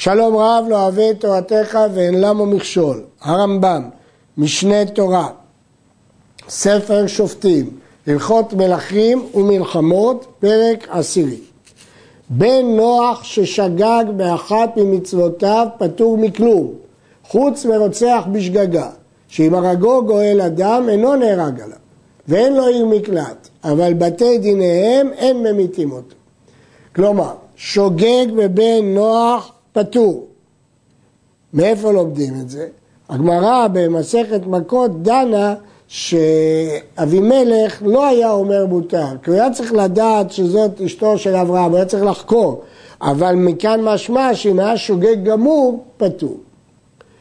שלום רב לא אוהב את תורתך ואין למה מכשול. הרמב"ם, משנה תורה, ספר שופטים, הלכות מלכים ומלחמות, פרק עשירי. בן נוח ששגג באחת ממצוותיו פטור מכלום, חוץ מרוצח בשגגה, שאם הרגו גואל אדם אינו נהרג עליו, ואין לו עיר מקלט, אבל בתי דיניהם אין ממיתים אותו. כלומר, שוגג בבן נוח פטור. מאיפה לומדים את זה? הגמרא במסכת מכות דנה שאבימלך לא היה אומר מותר, כי הוא היה צריך לדעת שזאת אשתו של אברהם, הוא היה צריך לחקור, אבל מכאן משמע שאם היה שוגג גמור, פטור.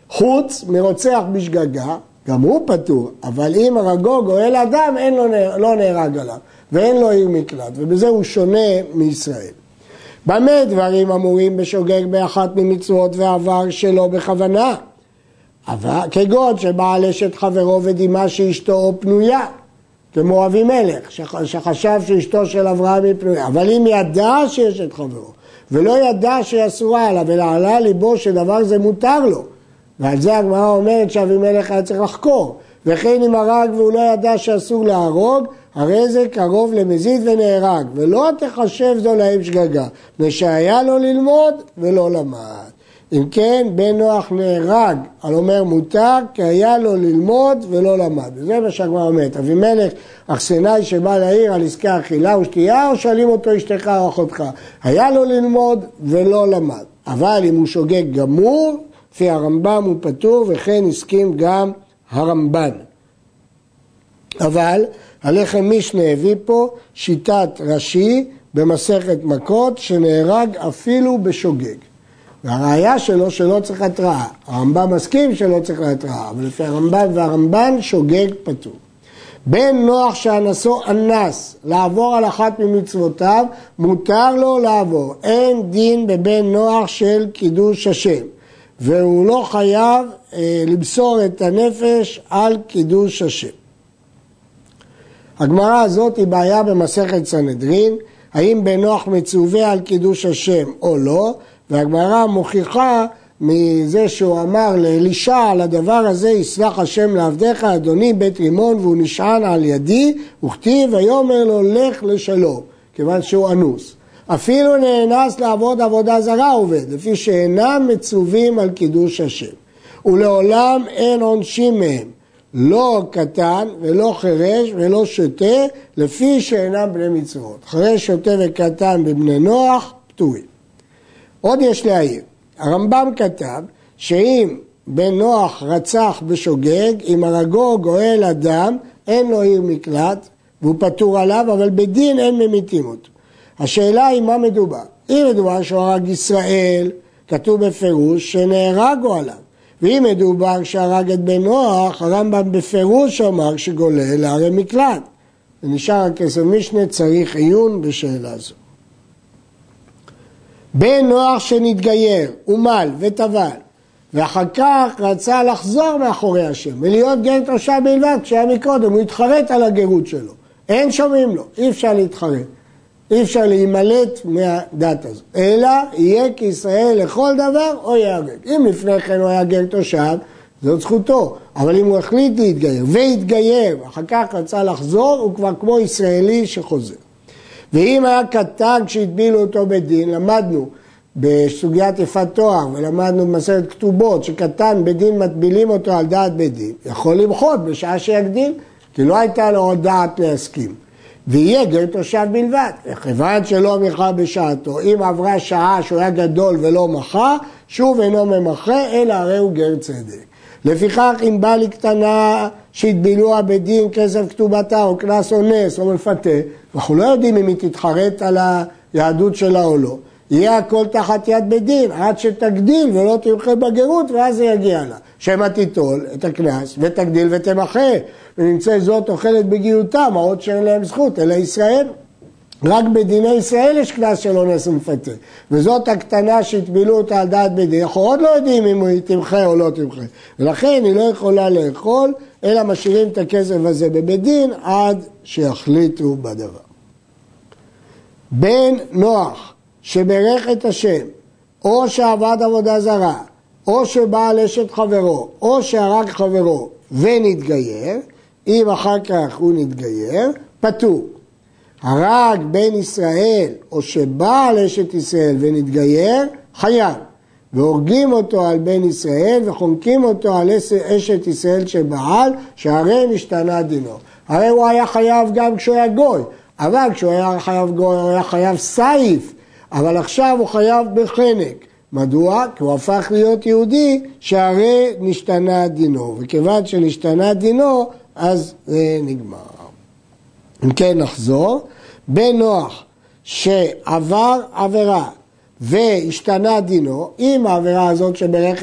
חוץ מרוצח בשגגה, גם הוא פטור, אבל אם הרגו גואל אדם, אין לו, לא נהרג עליו, ואין לו עיר מקלט, ובזה הוא שונה מישראל. במה דברים אמורים בשוגג באחת ממצוות ועבר שלא בכוונה? אבל כגון שבעל אשת חברו ודימה שאשתו פנויה, כמו אבימלך, שחשב שאשתו של אברהם היא פנויה, אבל אם ידע שיש את חברו, ולא ידע שהיא אסורה עליו, אלא עלה ליבו שדבר זה מותר לו, ועל זה הגמרא אומרת שאבימלך היה צריך לחקור, וכן אם הרג והוא לא ידע שאסור להרוג, הרי זה קרוב למזיד ונהרג, ולא תחשב זו להם שגגה, מפני שהיה לו ללמוד ולא למד. אם כן, בן נוח נהרג, על אומר מותר, כי היה לו ללמוד ולא למד. וזה מה שהגמרא אומרת. אבימלך, אכסנאי שבא לעיר על עסקי אכילה ושתייה, או שואלים אותו אשתך או אחותך. היה לו ללמוד ולא למד. אבל אם הוא שוגג גמור, לפי הרמב"ם הוא פטור, וכן הסכים גם הרמב"ן. אבל הלחם מישנה הביא פה שיטת רש"י במסכת מכות שנהרג אפילו בשוגג. והראיה שלו שלא צריך התראה. הרמב"ם מסכים שלא צריך התראה, אבל לפי הרמב"ם והרמב"ן שוגג פטור. בן נוח שאנסו אנס לעבור על אחת ממצוותיו, מותר לו לעבור. אין דין בבן נוח של קידוש השם, והוא לא חייב אה, למסור את הנפש על קידוש השם. הגמרא הזאת היא בעיה במסכת סנהדרין, האם בן נוח מצווה על קידוש השם או לא, והגמרא מוכיחה מזה שהוא אמר לאלישע על הדבר הזה יסלח השם לעבדיך אדוני בית רימון והוא נשען על ידי וכתיב ויאמר לו לך לשלום כיוון שהוא אנוס. אפילו נאנס לעבוד עבודה זרה עובד לפי שאינם מצווים על קידוש השם. ולעולם אין עונשים מהם לא קטן ולא חירש ולא שוטה לפי שאינם בני מצוות חירש שוטה וקטן בבני נוח פטורים עוד יש להעיר, הרמב"ם כתב שאם בן נוח רצח בשוגג, אם הרגו גואל אדם, אין לו עיר מקלט והוא פטור עליו, אבל בדין אין ממיתים אותו. השאלה היא מה מדובר. אם מדובר שהוא הרג ישראל, כתוב בפירוש שנהרגו עליו. ואם מדובר שהרג את בן נוח, הרמב"ם בפירוש אמר שגולל להרי מקלט. ונשאר הכסף משנה, צריך עיון בשאלה זו. בן נוח שנתגייר, אומל וטבל, ואחר כך רצה לחזור מאחורי השם ולהיות גר תושב בלבד, כשהיה מקודם, הוא התחרט על הגרות שלו. אין שומעים לו, אי אפשר להתחרט. אי אפשר להימלט מהדת הזו, אלא יהיה כישראל לכל דבר או ייהרג. אם לפני כן הוא היה גר תושב, זאת זכותו, אבל אם הוא החליט להתגייר והתגייר, ואחר כך רצה לחזור, הוא כבר כמו ישראלי שחוזר. ואם היה קטן כשהטבילו אותו בדין, למדנו בסוגיית יפת תואר ולמדנו במסכת כתובות שקטן בדין מטבילים אותו על דעת בית דין, יכול למחות בשעה שיגדיל, כי לא הייתה לו עוד דעת להסכים. ויהיה גר תושב בלבד. וכיוון שלא מחה בשעתו, אם עברה שעה שהוא היה גדול ולא מחה, שוב אינו ממחה, אלא הרי הוא גר צדק. לפיכך אם בא לי קטנה שהטבילוה בדין כסף כתובתה או קנס או נס או מפתה, אנחנו לא יודעים אם היא תתחרט על היהדות שלה או לא. יהיה הכל תחת יד בית דין עד שתגדיל ולא תמחה בגרות ואז זה יגיע לה. שמא תיטול את הקנס ותגדיל ותמחה ונמצא זאת אוכלת בגיותה מה עוד שאין להם זכות אלא ישראל. רק בדיני ישראל יש קנס של אונס ומפתה וזאת הקטנה שהטבילו אותה על דעת בית דין אנחנו עוד לא יודעים אם היא תמחה או לא תמחה ולכן היא לא יכולה לאכול אלא משאירים את הכסף הזה בבית דין עד שיחליטו בדבר. בן נוח שברך את השם או שעבד עבודה זרה, או שבעל אשת חברו, או שהרג חברו ונתגייר, אם אחר כך הוא נתגייר, פטור. הרג בן ישראל או שבעל אשת ישראל ונתגייר, חייב. והורגים אותו על בן ישראל וחונקים אותו על אשת ישראל שבעל, שהרי נשתנה דינו. הרי הוא היה חייב גם כשהוא היה גוי, אבל כשהוא היה חייב גוי הוא היה חייב סייף, אבל עכשיו הוא חייב בחנק. מדוע? כי הוא הפך להיות יהודי שהרי נשתנה דינו, וכיוון שנשתנה דינו אז זה נגמר. אם כן נחזור, בן נוח שעבר עבירה והשתנה דינו, אם העבירה הזאת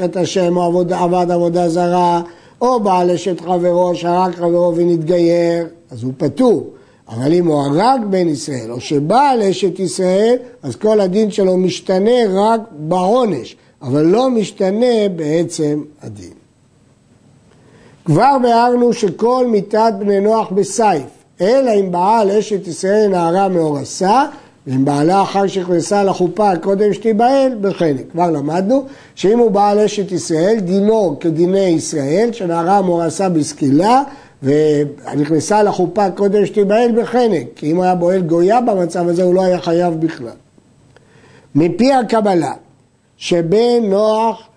את השם או עבוד, עבד עבודה זרה, או בעל אשת חברו, שהרג חברו ונתגייר, אז הוא פטור. אבל אם הוא הרג בן ישראל, או שבעל אשת ישראל, אז כל הדין שלו משתנה רק בעונש, אבל לא משתנה בעצם הדין. כבר ביארנו שכל מיתת בני נוח בסייף, אלא אם בעל אשת ישראל נערה מאורסה, ואם בעלה אחר שנכנסה לחופה קודם שתיבהל, בחנק. כבר למדנו שאם הוא בעל אשת ישראל, דינו כדיני ישראל, שנערה מאורסה בסקילה, ונכנסה לחופה קודם שתיבהל בחנק, כי אם היה בועל גויה במצב הזה, הוא לא היה חייב בכלל. מפי הקבלה, שבן נוח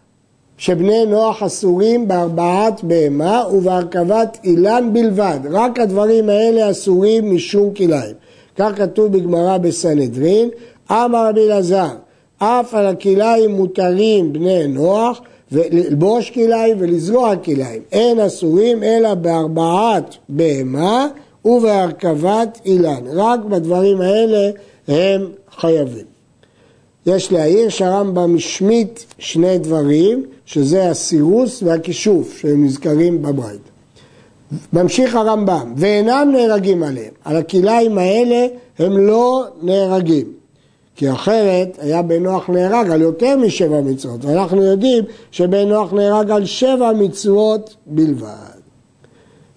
שבני נוח אסורים בארבעת בהמה ובהרכבת אילן בלבד. רק הדברים האלה אסורים משום כליים. כך כתוב בגמרא בסנהדרין, אמר רבי אלעזר, אף על הכליים מותרים בני נוח, ללבוש כליים ולזרוע כליים. אין אסורים אלא בארבעת בהמה ובהרכבת אילן. רק בדברים האלה הם חייבים. יש להעיר שהרמב"ם השמיט שני דברים, שזה הסירוס והכישוף שהם נזכרים בברית. ממשיך הרמב"ם, ואינם נהרגים עליהם. על הכליים האלה הם לא נהרגים. כי אחרת היה בן נוח נהרג על יותר משבע מצוות, ואנחנו יודעים שבן נוח נהרג על שבע מצוות בלבד.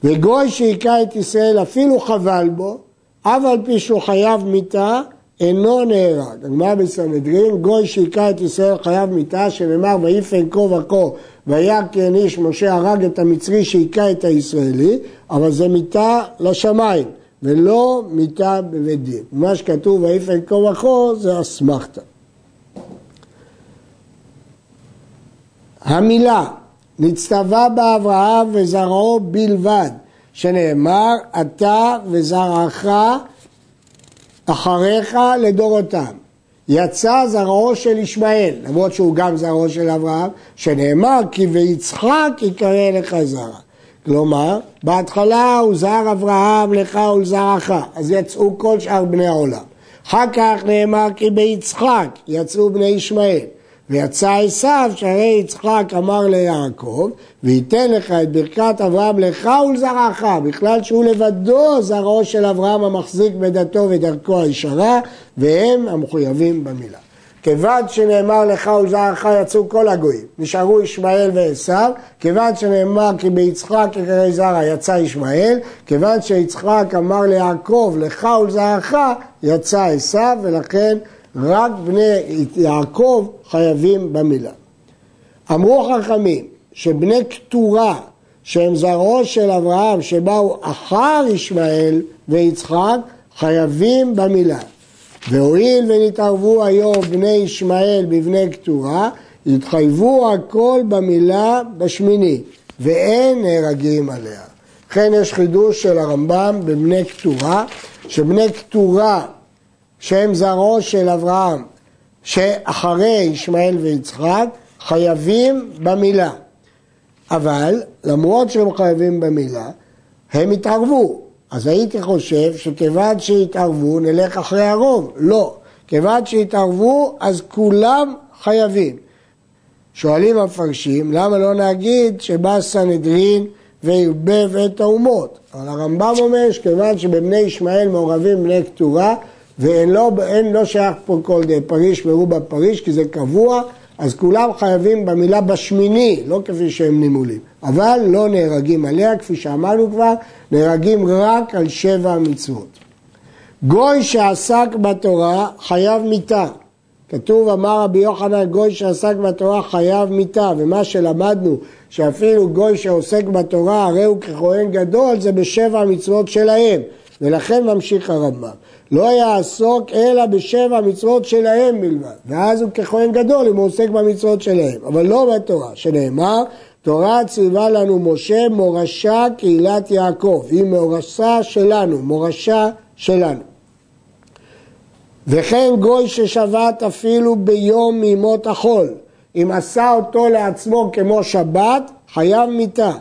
וגוי שהיכה את ישראל אפילו חבל בו, אף על פי שהוא חייב מיתה, אינו נהרג. הגמרא בסנהדרין, גוי שהיכה את ישראל חייב מיתה, שנאמר ויפן כה וכה, כן איש משה הרג את המצרי שהיכה את הישראלי, אבל זה מיתה לשמיים, ולא מיתה בבית דין. מה שכתוב ויפן כה וכה זה אסמכתא. המילה נצטווה באברהם וזרעו בלבד, שנאמר אתה וזרעך אחריך לדורותם. יצא זרעו של ישמעאל, למרות שהוא גם זרעו של אברהם, שנאמר כי ויצחק יקרא לך זרע. כלומר, בהתחלה הוא זר אברהם לך ולזרעך, אז יצאו כל שאר בני העולם. אחר כך נאמר כי ביצחק יצאו בני ישמעאל. ויצא עשיו שהרי יצחק אמר ליעקב וייתן לך את ברכת אברהם לך ולזרעך בכלל שהוא לבדו זרעו של אברהם המחזיק בדתו ודרכו הישרה והם המחויבים במילה. כיוון שנאמר לך ולזרעך יצאו כל הגויים, נשארו ישמעאל ועשיו, כיוון שנאמר כי ביצחק יקרא זרע יצא ישמעאל, כיוון שיצחק אמר ליעקב לך ולזרעך יצא עשיו ולכן רק בני יעקב חייבים במילה. אמרו חכמים שבני קטורה שהם זרעו של אברהם שבאו אחר ישמעאל ויצחק חייבים במילה. והואיל ונתערבו היום בני ישמעאל בבני קטורה, יתחייבו הכל במילה בשמיני, ואין נהרגים עליה. לכן יש חידוש של הרמב"ם בבני קטורה, שבני קטורה שהם זרעו של אברהם, שאחרי ישמעאל ויצחק, חייבים במילה. אבל למרות שהם חייבים במילה, הם התערבו. אז הייתי חושב שכיוון שהתערבו נלך אחרי הרוב. לא. כיוון שהתערבו אז כולם חייבים. שואלים המפרשים, למה לא נגיד שבא סנהדרין וערבב את האומות? אבל הרמב"ם אומר שכיוון שבבני ישמעאל מעורבים בני קטורה, ואין לא, לא שייך פה כל די פריש מרובה פריש, כי זה קבוע, אז כולם חייבים במילה בשמיני, לא כפי שהם נימולים. אבל לא נהרגים עליה, כפי שאמרנו כבר, נהרגים רק על שבע מצוות. גוי שעסק בתורה חייב מיתה, כתוב אמר רבי יוחנן גוי שעסק בתורה חייב מיתה ומה שלמדנו שאפילו גוי שעוסק בתורה הרי הוא ככהן גדול זה בשבע מצוות שלהם ולכן ממשיך הרמב"ם לא יעסוק אלא בשבע מצוות שלהם בלבד ואז הוא ככהן גדול אם הוא עוסק במצוות שלהם אבל לא בתורה שנאמר תורה ציווה לנו משה מורשה קהילת יעקב היא מורשה שלנו מורשה שלנו וכן גוי ששבת אפילו ביום מימות החול, אם עשה אותו לעצמו כמו שבת, חייב מיתה.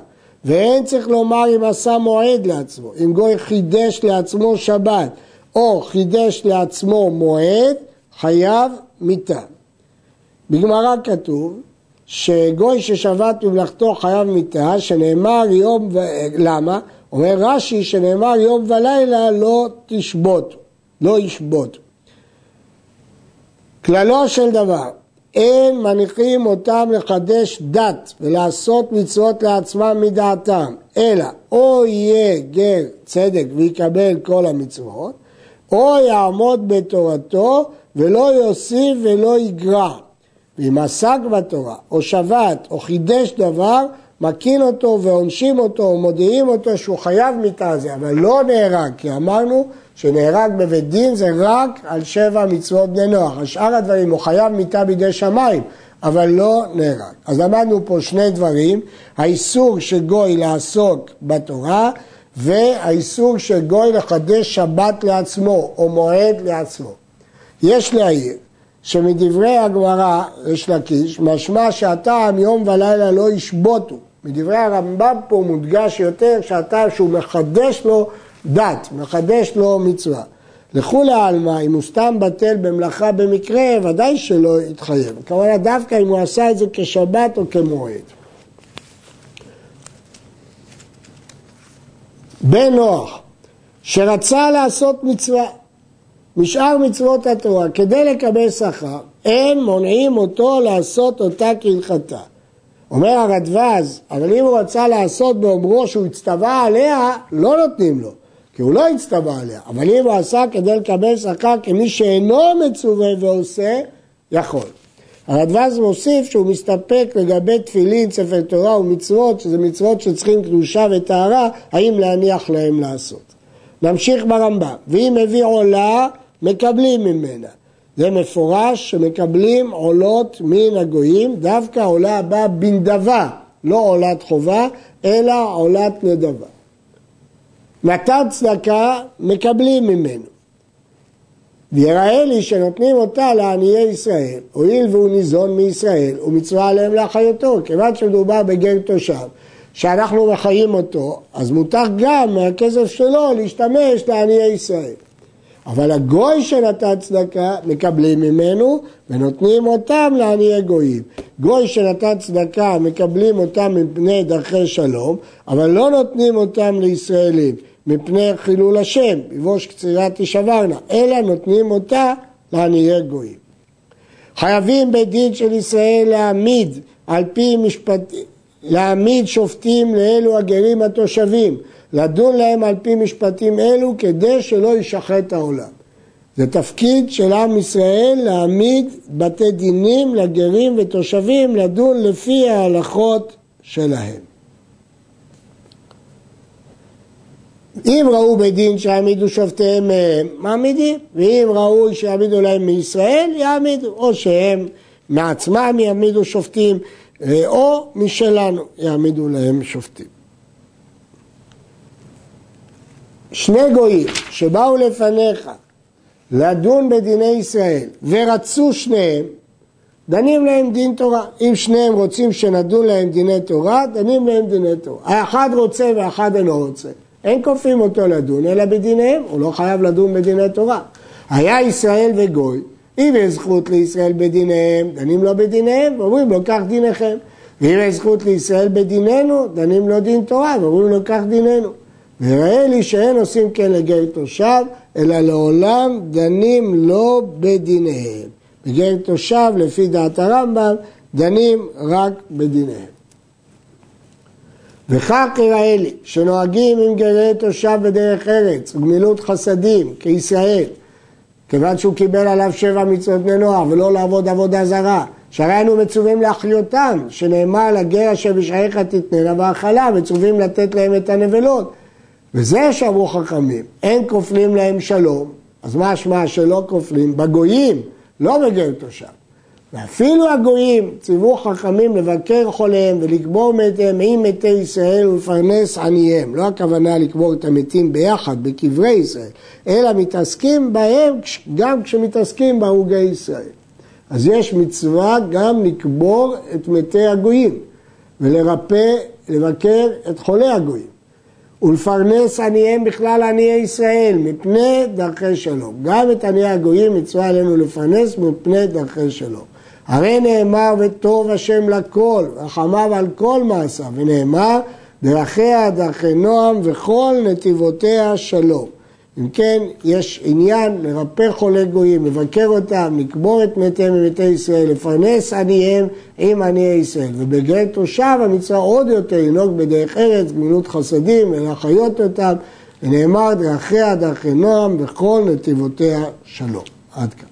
ואין צריך לומר אם עשה מועד לעצמו. אם גוי חידש לעצמו שבת או חידש לעצמו מועד, חייב מיתה. בגמרא כתוב שגוי ששבת במלאכתו חייב מיתה, שנאמר יום, ו... למה? אומר רש"י שנאמר יום ולילה לא תשבות, לא ישבות. כללו של דבר, אין מניחים אותם לחדש דת ולעשות מצוות לעצמם מדעתם, אלא או יהיה גר צדק ויקבל כל המצוות, או יעמוד בתורתו ולא יוסיף ולא יגרע. ואם עסק בתורה, או שבת, או חידש דבר, מקין אותו ועונשים אותו ומודיעים אותו שהוא חייב מיתה זה, אבל לא נהרג, כי אמרנו שנהרג בבית דין זה רק על שבע מצוות בני נוח. על שאר הדברים הוא חייב מיתה בידי שמיים, אבל לא נהרג. אז למדנו פה שני דברים, האיסור של גוי לעסוק בתורה והאיסור של גוי לחדש שבת לעצמו או מועד לעצמו. יש להעיר שמדברי הגמרא, יש לקיש, משמע שהטעם יום ולילה לא ישבותו. מדברי הרמב"ם פה מודגש יותר שהטעם שהוא מחדש לו דת, מחדש לו מצווה. לכולי עלמא, אם הוא סתם בטל במלאכה במקרה, ודאי שלא יתחייב. כמובן דווקא אם הוא עשה את זה כשבת או כמועד. בן נוח, שרצה לעשות מצווה משאר מצוות התורה, כדי לקבל שכר, אין מונעים אותו לעשות אותה כהלכתה. אומר הרדווז, אבל אם הוא רצה לעשות באומרו שהוא הצטווה עליה, לא נותנים לו. כי הוא לא הצטווה עליה, אבל אם הוא עשה כדי לקבל שכר כמי שאינו מצווה ועושה, יכול. הרדווז מוסיף שהוא מסתפק לגבי תפילין, ספר תורה ומצוות, שזה מצוות שצריכים קדושה וטהרה, האם להניח להם לעשות. נמשיך ברמב"ם, ואם הביא עולה, מקבלים ממנה. זה מפורש שמקבלים עולות מן הגויים, דווקא עולה הבאה בנדבה, לא עולת חובה, אלא עולת נדבה. נתן צדקה, מקבלים ממנו. ויראה לי שנותנים אותה לעניי ישראל, הואיל והוא ניזון מישראל, ומצווה עליהם לאחיותו, כיוון שמדובר בגר תושב, שאנחנו מחיים אותו, אז מותר גם מהכסף שלו להשתמש לעניי ישראל. אבל הגוי שנתן צדקה, מקבלים ממנו ונותנים אותם לעניי גויים. גוי שנתן צדקה, מקבלים אותם מפני דרכי שלום, אבל לא נותנים אותם לישראלים. מפני חילול השם, יבוש קצירה תשברנה, אלא נותנים אותה לעניי גויים. חייבים בית דין של ישראל להעמיד על פי משפט... להעמיד שופטים לאלו הגרים התושבים, לדון להם על פי משפטים אלו כדי שלא ישחט העולם. זה תפקיד של עם ישראל להעמיד בתי דינים לגרים ותושבים לדון לפי ההלכות שלהם. אם ראו בדין שיעמידו שופטיהם מהם, מעמידים, ואם ראו שיעמידו להם מישראל, יעמידו, או שהם מעצמם יעמידו שופטים, אה, או משלנו יעמידו להם שופטים. שני גויים שבאו לפניך לדון בדיני ישראל ורצו שניהם, דנים להם דין תורה. אם שניהם רוצים שנדון להם דיני תורה, דנים להם דיני תורה. האחד רוצה והאחד אינו רוצה. אין כופים אותו לדון, אלא בדיניהם, הוא לא חייב לדון בדיני תורה. היה ישראל וגוי, אם יש זכות לישראל בדיניהם, דנים לו בדיניהם, ואומרים לו, קח דיניכם. ואם יש זכות לישראל בדיננו, דנים לו דין תורה, ואומרים לו, קח דיננו. ויראה לי שאין עושים כן לגר תושב, אלא לעולם דנים לו בדיניהם. בגר תושב, לפי דעת הרמב"ם, דנים רק בדיניהם. וכך יראה לי שנוהגים עם גרי תושב בדרך ארץ וגמילות חסדים כישראל כיוון שהוא קיבל עליו שבע מצוות בני נוער ולא לעבוד עבודה זרה. שהרי אנו מצווים להחיותם, שנאמר לגר אשר בשעריך תתננה והאכלה, מצווים לתת להם את הנבלות. וזה שאמרו חכמים, אין כופלים להם שלום, אז מה השמעה שלא כופלים? בגויים, לא בגר תושב. ואפילו הגויים ציוו חכמים לבקר חוליהם ולקבור מתיהם עם מתי ישראל ולפרנס עניהם. לא הכוונה לקבור את המתים ביחד בקברי ישראל, אלא מתעסקים בהם גם כשמתעסקים בהרוגי ישראל. אז יש מצווה גם לקבור את מתי הגויים ולרפא, לבקר את חולי הגויים. ולפרנס עניהם בכלל עניי ישראל מפני דרכי שלום. גם את עניי הגויים מצווה עלינו לפרנס מפני דרכי שלום. הרי נאמר וטוב השם לכל, רחמיו על כל מעשיו, ונאמר דרכיה דרכי נועם וכל נתיבותיה שלום. אם כן, יש עניין לרפא חולי גויים, לבקר אותם, לקבור את מתיהם ומתי ישראל, לפרנס עניהם עם עניי ישראל. ובגלל תושב המצווה עוד יותר לנהוג בדרך ארץ, גמילות חסדים, ולהחיות אותם, ונאמר דרכיה דרכי נועם וכל נתיבותיה שלום. עד כאן.